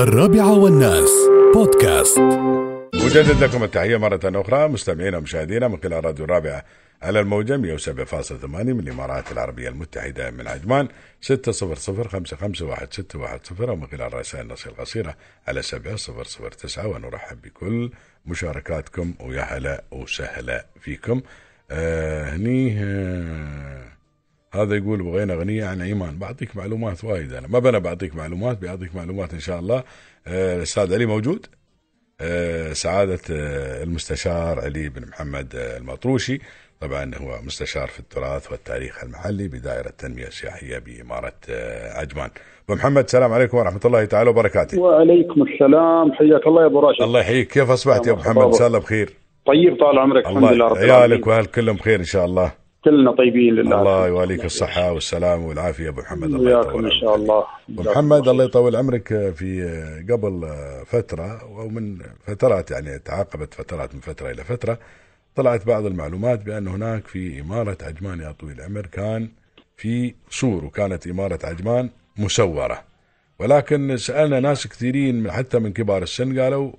الرابعة والناس. بودكاست. مجدد لكم التحية مرة أخرى مستمعينا ومشاهدينا من خلال راديو الرابعة على الموجة 107.8 من الإمارات العربية المتحدة من عجمان 600551610 أو من خلال رسائل النص القصيرة على 7009 ونرحب بكل مشاركاتكم ويا هلا وسهلا فيكم. آه هني آه هذا يقول بغينا أغنية عن أيمان بعطيك معلومات وايد أنا. ما بنا بعطيك معلومات بيعطيك معلومات إن شاء الله. آه الأستاذ علي موجود. آه سعادة آه المستشار علي بن محمد المطروشي. طبعا هو مستشار في التراث والتاريخ المحلي بدائرة التنمية السياحية بإمارة عجمان. أبو محمد السلام عليكم ورحمة الله تعالى وبركاته. وعليكم السلام. حياك الله يا أبو راشد. الله يحييك. كيف أصبحت يا أبو محمد؟ إن شاء الله بخير. طيب طال عمرك. الحمد لله رب عيالك العالمين. وأهل كلهم بخير إن شاء الله. كلنا طيبين لله. الله يواليك الصحة والسلامة والعافية أبو محمد الله يطول عمرك. شاء الله. أبو محمد الله يطول عمرك في قبل فترة ومن فترات يعني تعاقبت فترات من فترة إلى فترة طلعت بعض المعلومات بأن هناك في إمارة عجمان يا طويل العمر كان في سور وكانت إمارة عجمان مسورة. ولكن سألنا ناس كثيرين من- حتى من كبار السن قالوا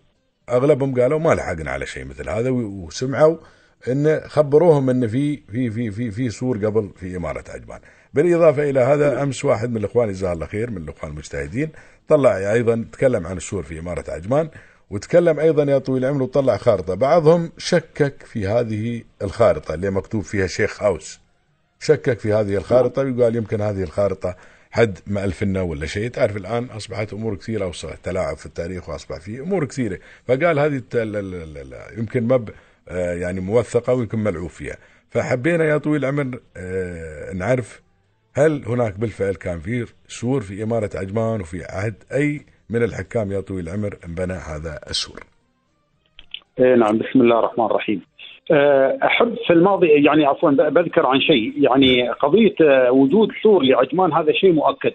أغلبهم قالوا ما لحقنا على شيء مثل هذا وسمعوا إن خبروهم إن في في في في في سور قبل في إمارة عجمان بالإضافة إلى هذا أمس واحد من الإخوان جزاه الله خير من الإخوان المجتهدين طلع أيضا تكلم عن السور في إمارة عجمان وتكلم أيضا يا طويل العمر وطلع خارطة. بعضهم شكك في هذه الخارطة اللي مكتوب فيها شيخ هاوس شكك في هذه الخارطة وقال يمكن هذه الخارطة حد ما ألفنا ولا شيء. تعرف الآن أصبحت أمور كثيرة وصار تلاعب في التاريخ وأصبح في أمور كثيرة. فقال هذه يمكن مب يعني موثقة ويمكن ملعوب فيها فحبينا يا طويل العمر آه، نعرف هل هناك بالفعل كان في سور في إمارة عجمان وفي عهد أي من الحكام يا طويل العمر انبنى هذا السور؟ إيه نعم بسم الله الرحمن الرحيم. أه، أحب في الماضي يعني عفوا بذكر عن شيء. يعني قضية وجود سور لعجمان هذا شيء مؤكد.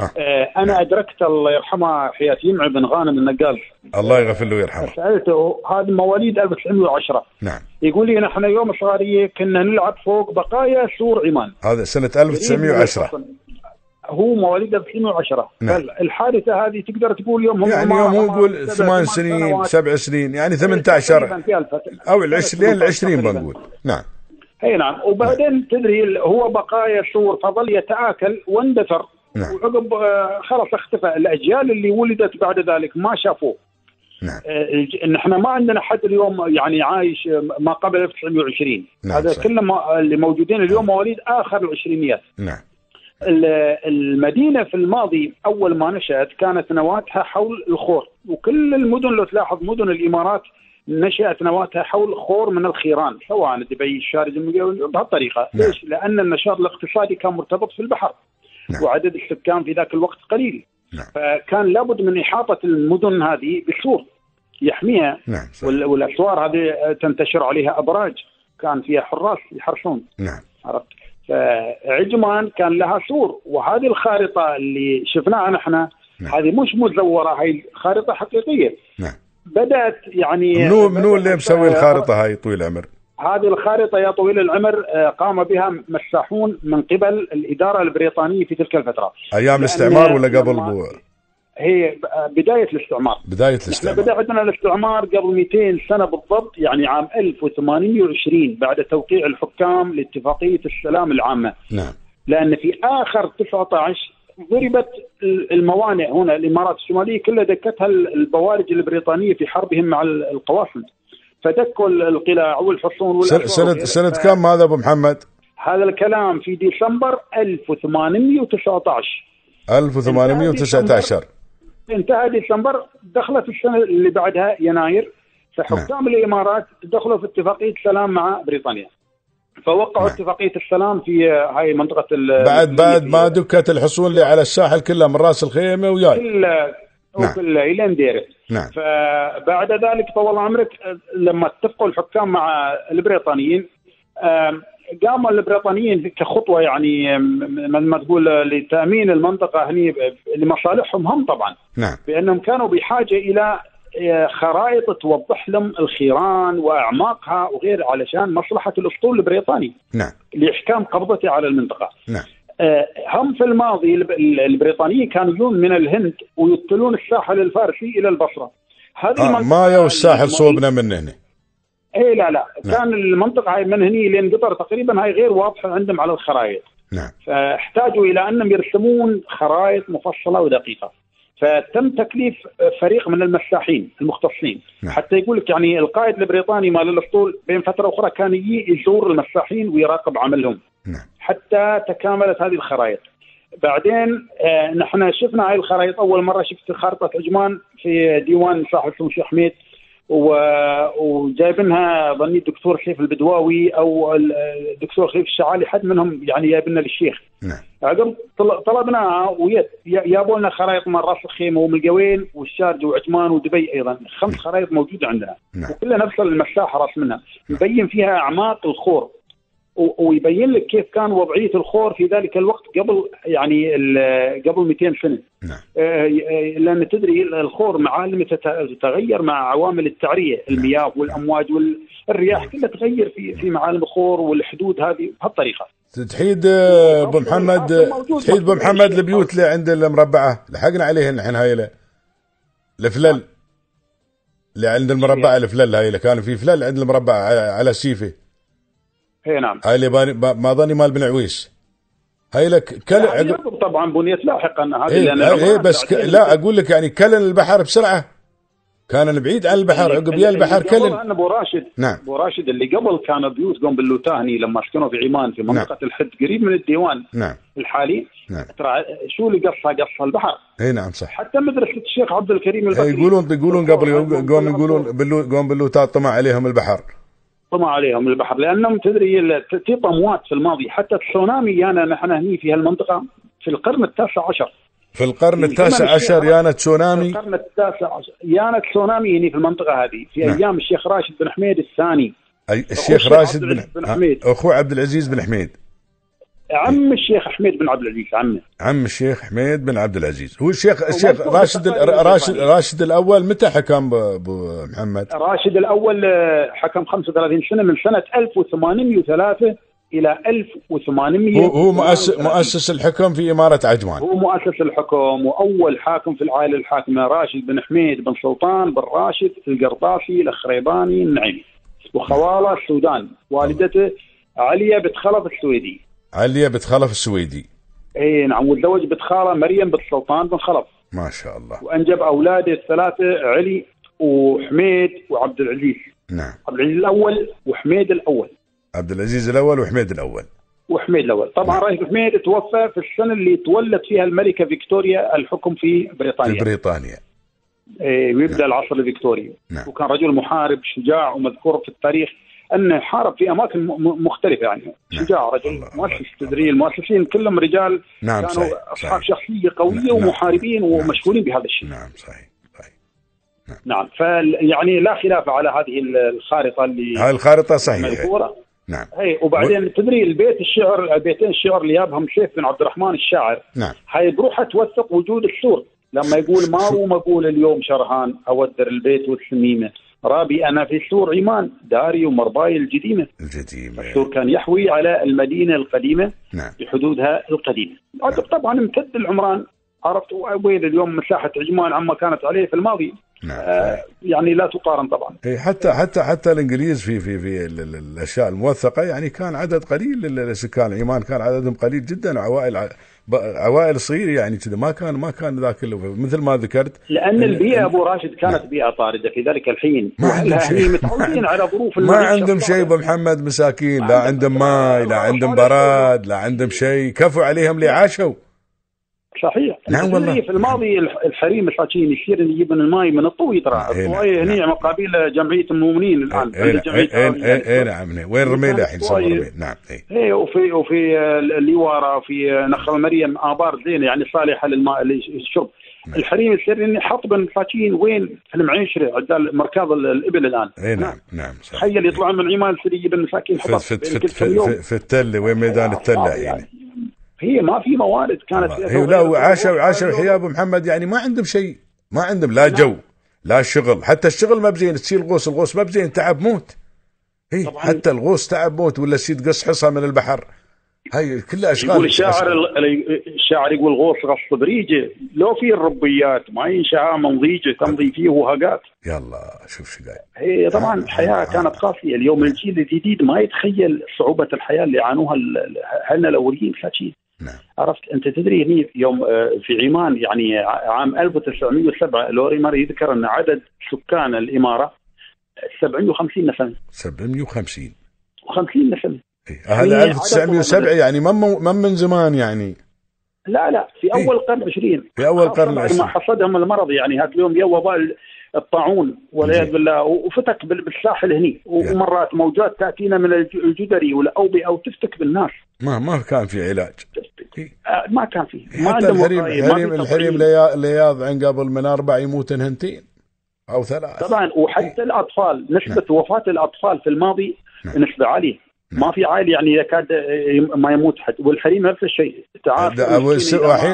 آه. أه، أنا أدركت الله يرحمه حياه يمع بن غانم النقال الله يغفر له ويرحمه. سالته هذا مواليد 1910 نعم. يقول لي نحن يوم صغارية كنا نلعب فوق بقايا سور عجمان. هذا سنة 1910 هو مواليد 1910 نعم. فالحادثه هذه تقدر تقول يوم هم يعني يوم هو يقول ثمان سنين. سبع سنين يعني تقريباً 18 في الفترة. أو العشرين تقريباً. العشرين بنقول. نعم. أي نعم. وبعدين تدري ال- هو بقايا سور فظل يتآكل واندثر نعم. وعقب آه، خلاص اختفى. الأجيال اللي ولدت بعد ذلك ما شافوه. نعم. آه، نحن ما عندنا حد اليوم يعني عايش آه، ما قبل 1920 نعم، هذا صحيح. كلهم اللي موجودين اليوم مواليد آخر العشرينيات. نعم. ال- المدينة في الماضي أول ما نشأت كانت نواتها حول الخور. وكل المدن لو تلاحظ مدن الإمارات نشأت نواتها حول خور من الخيران سواء دبي الشارجة بهالطريقة. نعم. ليش؟ لأن النشاط الاقتصادي كان مرتبط في البحر. نعم. وعدد السكان في ذاك الوقت قليل نعم. فكان لابد من إحاطة المدن هذه بسور يحميها نعم صحيح. وال- والأسوار هذه تنتشر عليها أبراج كان فيها حراس يحرسون نعم عرفت فعجمان كان لها سور وهذه الخارطة اللي شفناها نحن نعم. هذه مش مزورة هي خارطة حقيقية نعم بدأت يعني منو منو اللي مسوي الخارطة هاي طويل العمر؟ هذه الخارطة يا طويل العمر آه، قام بها مساحون من قبل الإدارة البريطانية في تلك الفترة. أيام الاستعمار ولا قبل بو... هي ب- بداية الاستعمار. إحنا الاستعمار. بدأ عندنا الاستعمار قبل 200 سنة بالضبط يعني عام 1820 بعد توقيع الحكام لاتفاقية السلام العامة. نعم. لأن في آخر 19 ضربت الموانئ هنا الإمارات الشمالية كلها دكتها البوارج البريطانية في حربهم مع القوافل. فدكوا القلاع والحصون وغيرها. سنة ف- كم هذا أبو محمد؟ هذا الكلام في ديسمبر 1819 1819 انتهى ديسمبر دخلت السنة اللي بعدها يناير فحكام الإمارات دخلوا في اتفاقية سلام مع بريطانيا فوقعوا نعم. اتفاقية السلام في هاي منطقة ال- بعد بعد ما دكت الحصون اللي على الساحل كلها من رأس الخيمة وياي كل نعم. وكل نديره نعم. فبعد ذلك طول عمرك لما اتفقوا الحكام مع البريطانيين قاموا البريطانيين كخطوة يعني ما تقول لتأمين المنطقة هني لمصالحهم هم طبعا. نعم. بأنهم كانوا بحاجة إلى خرائط توضح لهم الخيران وأعماقها وغير علشان مصلحة الأسطول البريطاني. نعم. لإحكام قبضته على المنطقة. نعم. هم في الماضي الب- ال- البريطانيين كانوا يجون من الهند ويطلون الساحل الفارسي إلى البصره هذه آه ما يو الساحل صوبنا من هنا. اي لا لا. نعم. كان المنطقة هاي من هني لين قطر تقريبا هاي غير واضحة عندهم على الخرائط. نعم. فاحتاجوا إلى أنهم يرسمون خرائط مفصلة ودقيقة. فتم تكليف فريق من المساحين المختصين. نعم. حتى يقول لك يعني القائد البريطاني مال الأسطول بين فترة وأخرى كان يجي يزور المساحين ويراقب عملهم. نعم. حتى تكاملت هذه الخرائط. بعدين آه نحن شفنا هاي الخرائط. أول مرة شفت خارطه عجمان في ديوان صاحب اسمه شيخ حميد و- وجايبينها ظني الدكتور سيف البدواوي أو ال- الدكتور خليف الشعالي حد منهم يعني جايبنا للشيخ. نعم. عقب طل- طلبناها ويت جابوا لنا خرائط من راس الخيمه ومن القوين والشارجه وعجمان ودبي أيضا. خمس خرائط موجودة عندنا. نعم. وكلها نفس المساحة راس منها. مبين فيها أعماق الخور. ويبين لك كيف كان وضعية الخور في ذلك الوقت قبل يعني قبل 200 سنة. نعم. آه، لأن تدري الخور معالمه تت- تتغير مع عوامل التعرية المياه والأمواج والرياح كلها تغير في في معالم الخور والحدود هذه بهالطريقة. تحيد أبو محمد تحيد أبو محمد البيوت اللي عند المربعة. لحقنا عليهن الحين هاي. الفلل. اللي عند المربعة الفلل هاي له. كان في فلل عند المربعة على- على السيفه اي نعم. هاي اللي باني ما ظني مال بن عويس. هاي لك كل يعني طبعا بنيت لاحقا. هذه لأن إيه العمران بس ك... لا أقول لك يعني كلن البحر بسرعة. كان بعيد عن البحر عقب يا البحر كلن. أن أبو راشد نعم. أبو راشد اللي قبل كان بيوت قوم باللوتاهني لما سكنوا في عمان في منطقة الحد قريب من الديوان نعم. الحالي. نعم. ترى شو اللي قصها؟ قصها البحر. إي نعم صح. حتى مدرسة الشيخ عبد الكريم إيه، البكري. يقولون يقولون قبل قوم يقولون قوم باللوتات طمع عليهم البحر. طمع عليهم البحر لأنهم تدري في اموات في الماضي. حتى التسونامي يانا نحن هني في هالمنطقة في القرن التاسع عشر. في القرن في التاسع عشر يانا في تسونامي القرن التاسع عشر. يانا تسونامي هني في المنطقة هذه في نعم. أيام الشيخ راشد بن حميد الثاني. الشيخ راشد بن, بن حميد. اخوه عبد العزيز بن حميد. عم الشيخ حميد بن عبد العزيز عمه عم الشيخ حميد بن عبد العزيز هو الشيخ الشيخ راشد راشد البريطانية. راشد الأول متى حكم ابو محمد؟ راشد الأول آه، حكم 35 سنة من سنة 1803 إلى 1800 هو هو مؤسس مؤسس الحكم في إمارة عجمان هو مؤسس الحكم وأول حاكم في العائلة الحاكمة راشد بن حميد بن سلطان بن راشد القرطاسي الخريباني النعيمي وخواله السودان والدته عليا بنت خلف السويدي عليا بنت خلف السويدي. إي نعم. وتزوج بنت خاله مريم بن سلطان بن خلف. ما شاء الله. وأنجب أولاده الثلاثة علي وحميد وعبد العزيز نعم. عبد العزيز الأول وحميد الأول. عبد العزيز الأول وحميد الأول. وحميد الأول. طبعا نعم. رئيس حميد توفى في السنة اللي تولت فيها الملكة فيكتوريا الحكم في في بريطانيا. بريطانيا إيه، ويبدا العصر الفكتوري نعم. وكان رجل محارب شجاع ومذكور في التاريخ. انه حارب في أماكن مختلفة يعني. نعم. شجاع رجل مؤسس الله- تدري المؤسسين كلهم رجال نعم كانوا صحيح أصحاب صحيح. شخصية قوية نعم، نعم، ومحاربين نعم، ومشغولين. بهذا الشيء. نعم صحيح صحيح. نعم. فيعني لا خلاف على هذه الخارطة اللي هاي الخارطة صحيحة. مذكورة. نعم. هي وبعدين تدري البيت الشعر بيتين الشعر اللي جابهم سيف بن عبد الرحمن الشاعر. نعم. هاي بروحها توثق وجود السور. لما يقول ما هو مقول اليوم شرهان أودر البيت والسميمة. رابي أنا في سور عمان داري ومرباي الجديمة. الجديمة. السور كان يحوي على المدينة القديمة نعم. بحدودها القديمة. عقب طبعا امتد العمران. عرفت وين اليوم مساحة عجمان عما كانت عليه في الماضي؟ نعم آه يعني لا تقارن طبعا. إيه حتى حتى حتى الإنجليز في في في ال- ال- الأشياء الموثقة يعني كان عدد قليل للسكان عمان كان عددهم قليل جدا وعوائل ع- ب- عوائل صغيرة يعني كذا ما كان ما كان ذاك مثل ما ذكرت لأن ال- البيئة ال- أبو راشد كانت بيئة طاردة في ذلك الحين. ما عندهم شيء. متعودين على ظروف ما عندهم شيء. أبو محمد مساكين لا عندهم ماي لا عندهم براد لا عندهم شيء كفوا عليهم اللي عاشوا. صحيح. نعم تدري والله. في الماضي الح- الحريم مساكين يصير يجيب من الماء من الطوي ترى. إيه نعم، الطوي هني نعم. مقابل جمعية المؤمنين الآن اي عند اي اي نعم وين رميلة الحين نعم اي وفي وفي آه، الليواره وفي آه، نخل مريم آبار زينة يعني صالحة للماء للشرب. الحريم يصير اني حطب مساكين وين؟ في المعيشرة عدال مركاض ال- الإبل الآن. اي نعم نعم. صح. تخيل يطلعون من عمان يصير يجيب المساكين في في في في. في, في التلة وين ميدان التلة صعب يعني. هي ما في موارد كانت هي لا وعاشوا عاشوا الحياة أبو محمد. يعني ما عندهم شيء. ما عندهم لا جو لا شغل. حتى الشغل ما بزين. تشيل غوص الغوص ما بزين. تعب موت. طبعاً. حتى الغوص تعب موت. ولا تسيد قص حصى من البحر. هاي كلها أشغال يقول الشاعر الشاعر يقول غوص غص بريجة. لو في الربيات ما ينشأ من ضيجة تمضي فيه وهقات. يلا شوف شو قايل هي طبعا الحياة كانت قاسيه اليوم الجيل الجديد ما يتخيل صعوبة الحياة اللي ال- اهلنا الأوليين. حكي نعم. عرفت؟ أنت تدري هني يوم آه، في عمان يعني عام 1907 لوري مار يذكر أن عدد سكان الإمارة 750 نسمه 750 و50 نسمه إيه. هذا هي 1907 يعني ما من ما من زمان يعني؟ لا لا في إيه. أول القرن 20 في بعد العشرين. ما حصدهم المرض يعني هذا اليوم يا وباء الطاعون والعياذ زين. بالله وفتك بال- بالساحل هني يا. ومرات موجات تأتينا من الج- الجدري والاوبئه وتفتك بالناس ما ما كان في علاج إيه. آه، ما كان فيه ما حتى الحريم في الحريم. الحريم ليا- لياض عن قبل من أربع يموتن هنتين أو ثلاث طبعا وحتى الأطفال نسبة وفاة الأطفال في الماضي نعم. نسبة عالية ما في عائله يعني يكاد ما يموت حد والحريم نفس الشيء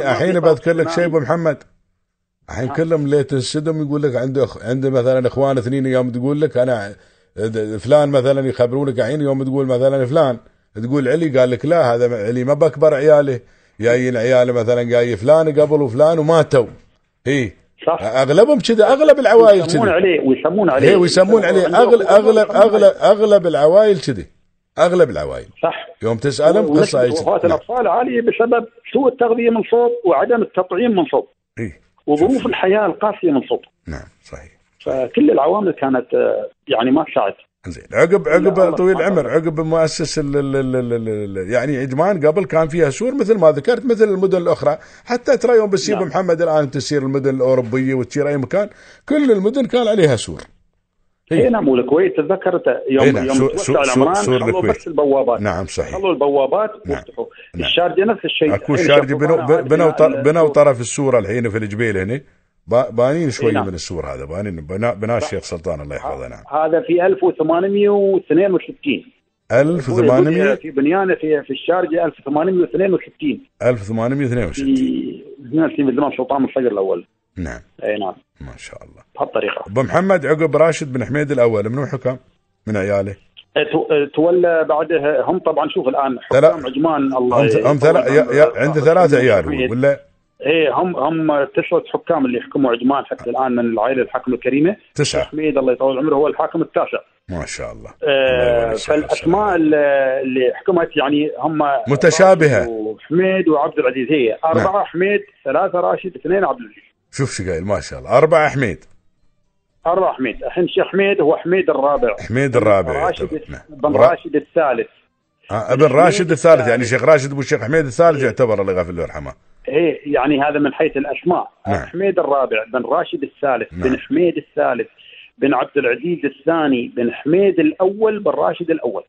ما- الحين في بذكر لك. شيء أبو محمد الحين كلهم اللي تنسدهم يقول لك عنده عنده مثلا إخوان اثنين يوم تقول لك أنا فلان مثلا يخبرونك الحين يوم تقول مثلا فلان. تقول علي؟ قال لك لا هذا علي ما بكبر عياله. جايين عياله مثلا جاي فلان قبل وفلان وماتوا. اي صح. أغلبهم كذا أغلب العوائل يسمون كذا. عليه ويسمون عليه. ويسمون عليه. اغلب اغلب يسمون اغلب. أغلب العوائل كذي أغلب العوائل صح. يوم تسألهم قصة هي كذي. نعم. الأطفال عالية بسبب سوء التغذية من صوب وعدم التطعيم من صوب. اي وظروف الحياة القاسية من صوب نعم صحيح. فكل العوامل كانت آه، يعني ما تساعد. زين عقب عقب طويل العمر. عقب مؤسس ال ال ال ال ال ال يعني عجمان قبل كان فيها سور مثل ما ذكرت مثل المدن الأخرى. حتى ترى يوم بتصير نعم. محمد الآن تسير المدن الأوروبية وتصير أي مكان كل المدن كان عليها سور. اي نعم والكويت تذكرت يوم إيه نعم، يوم توسع العمران خلوا. بس البوابات. نعم صحيح. خلوا البوابات نعم. وافتحوا. نعم. الشارجة نفس الشيء. أكو الشارجه بنوا بنوا بنوا. طرف السور الحين في الجبيل هنا با- بانين شوي إيه نعم. من السور هذا. بانين بنا بنا الشيخ سلطان الله يحفظه نعم. هذا في 1862 1800 في بنيانه في في الشارجة 1862 1862 في هنا في زمان سلطان الصقر الأول. نعم. أي نعم. ما شاء الله. بهالطريقة. أبو محمد عقب راشد بن حميد الأول منو حكم من عياله. تو- تولى بعدها هم طبعا شوف الآن حكام عجمان الله هم هم ثلا يا- يا- عنده ثلاث عيال ولا؟ إيه هم هم تسعة حكام اللي يحكموا عجمان حتى الآن من العائلة الحاكمه الكريمة. تسعة. حميد الله يطول عمره هو الحاكم التاسع. ما شاء الله. آه، الله. فالأسماء اللي حكمت يعني هم متشابهة. راشد وحميد وعبد العزيز. هي أربعة نعم. حميد ثلاثة راشد اثنين عبد العزيز. شوف شو قايل ما شاء الله. أربعة حميد. أربعة حميد. الحين الشيخ حميد هو حميد الرابع. حميد الرابع. راشد. نعم. بن را- راشد الثالث. آه، ابن راشد الثالث يعني شيخ راشد أبو الشيخ حميد الثالث يعتبر الله يغفر له ويرحمه. إيه يعني هذا من حيث الأسماء. نعم. حميد الرابع بن راشد الثالث نعم. بن حميد الثالث بن عبد العزيز الثاني بن حميد الأول بن راشد الأول.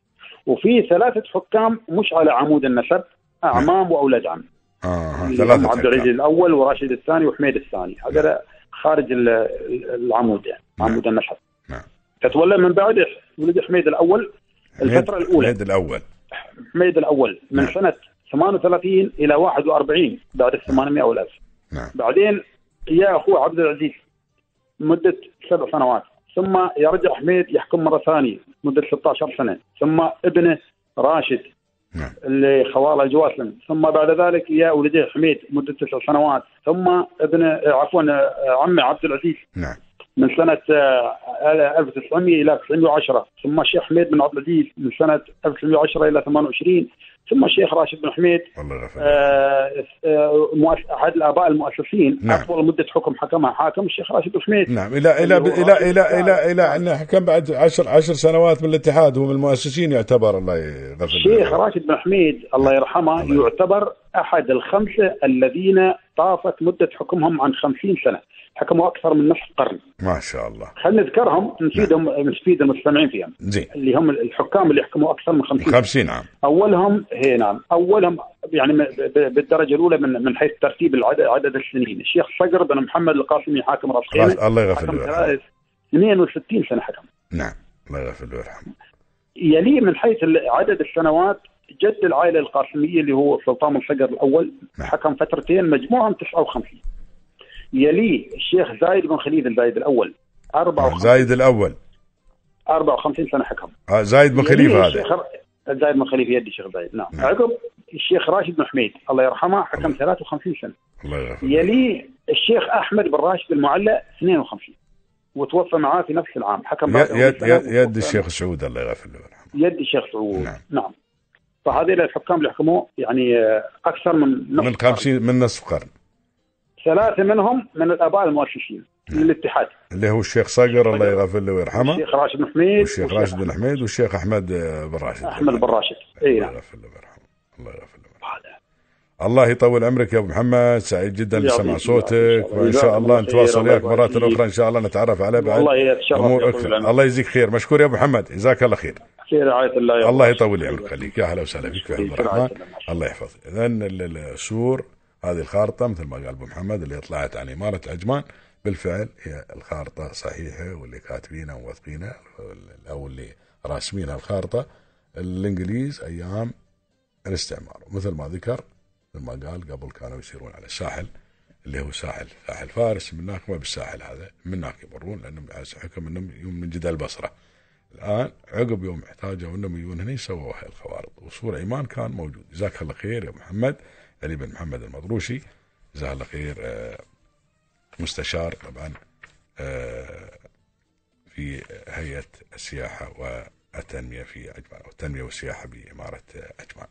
وفي ثلاثة حكام مش على عمود النسب أعمام وأولاد عم. آه ثلاثة عبد العزيز. الأول وراشد الثاني وحميد الثاني هذا خارج ال- ال- العمود يعني نعم. عمود النسب نعم. فتولى من بعده ولد حميد الأول الفترة حميد- الأولى حميد الأول حميد الأول من نعم. سنة 38 إلى 41 بعد ال 800 أو 1000 نعم بعدين يا أخوه عبد العزيز مدة سبع سنوات ثم يرجع حميد يحكم مرة ثانية مدة 16 سنة ثم ابنه راشد نعم. اللي خوالة جواسلم ثم بعد ذلك يا ولديه حميد مدة تسع سنوات. ثم ابنه عفوا عمه عبد العزيز. نعم. من سنة آه، 1900 إلى 1910 ثم الشيخ حميد بن عبد العزيز من سنة 1910 إلى 28 ثم الشيخ راشد بن حميد الله. آه، آه، مؤس- أحد الآباء المؤسسين. نعم. أطول مدة حكم حكمها حاكم الشيخ راشد بن حميد. نعم. إلى إلى إلى إلى إلى. إلى أن حكم بعد عشر عشر سنوات من الاتحاد هو من المؤسسين يعتبر الله يغفر الشيخ راشد بن حميد الله يرحمه الله يعتبر أحد الخمسة الذين طافت مدة حكمهم عن 50 سنة حكموا أكثر من نصف قرن. ما شاء الله. خلينا نذكرهم نفيدهم نفيد المستمعين فيهم. زين. اللي هم الحكام اللي يحكموا أكثر من 50 سنه 50 عام. أولهم هي نعم أولهم يعني م- ب- بالدرجة الأولى من من حيث ترتيب العدد عدد السنين. الشيخ صقر بن محمد القاسمي حاكم راس خيمة الله يغفر له ويرحمه. ثلاث- 62 سنة حكم. نعم الله يغفر له ويرحمه. يليه من حيث عدد السنوات جد العائلة القاسمية اللي هو سلطان صقر الأول نعم. حكم فترتين مجموعهم 59 يليه الشيخ زايد بن خليل الزايد الأول 54 زايد الأول. 54 سنة حكم. آه، زايد بن خليفه هذا. زايد بن خليفه يدي الشيخ زايد نعم. نعم. عقب الشيخ راشد بن حميد الله يرحمه حكم 53 سنة. الله يغفر يليه الشيخ أحمد بن راشد المعلى 52 وتوفى معاه في نفس العام حكم يد, يد, يد, يد الشيخ سعود الله يغفر له. ويرحمه يد الشيخ سعود نعم. نعم, فهذول الحكام اللي حكموا يعني آه، أكثر من نصف من قرن. 50 من نصف قرن. ثلاثة منهم من الآباء المؤسسين نعم. للاتحاد اللي هو الشيخ صقر الله يغفر له ويرحمه. الشيخ راشد بن حميد والشيخ راشد بن حميد والشيخ أحمد بن راشد. أحمد بن راشد. اي الله نعم يغفر له ويرحمه. الله يغفر له هذا. الله يطول عمرك يا أبو محمد. سعيد جدا بسمع. صوتك وإن شاء الله نتواصل خير. وياك مرات أخرى إن شاء الله نتعرف على بعد يتشرف امور أكثر. الله يجزيك خير. مشكور يا أبو محمد. جزاك الله خير. في رعاية الله يا الله. يطول عمرك. خليك. يا هلا وسهلا فيك يا في عبد الرحمن الله. يحفظك. اذا ال- ال- السور هذه الخارطة مثل ما قال أبو محمد اللي طلعت عن إمارة عجمان بالفعل هي الخارطة صحيحة واللي كاتبينها وموثقينها أو اللي راسمين الخارطة. الإنجليز أيام الاستعمار. ومثل ما ذكر ما قال قبل كانوا يسيرون على الساحل اللي هو ساحل ساحل فارس من هناك ما بالساحل هذا من هناك يمرون لأنهم حكم إنهم يجون من جدة البصرة. الآن عقب يوم احتاجوا إنهم يجون هنا يسووا هاي الخوارط وصور ايمان كان موجود. جزاك الله خير يا محمد. علي بن محمد المضروشي جزاه الله خير آه، مستشار طبعا آه، في هيئة السياحة والتنمية في عجمان أو التنميه والسياحة بإمارة عجمان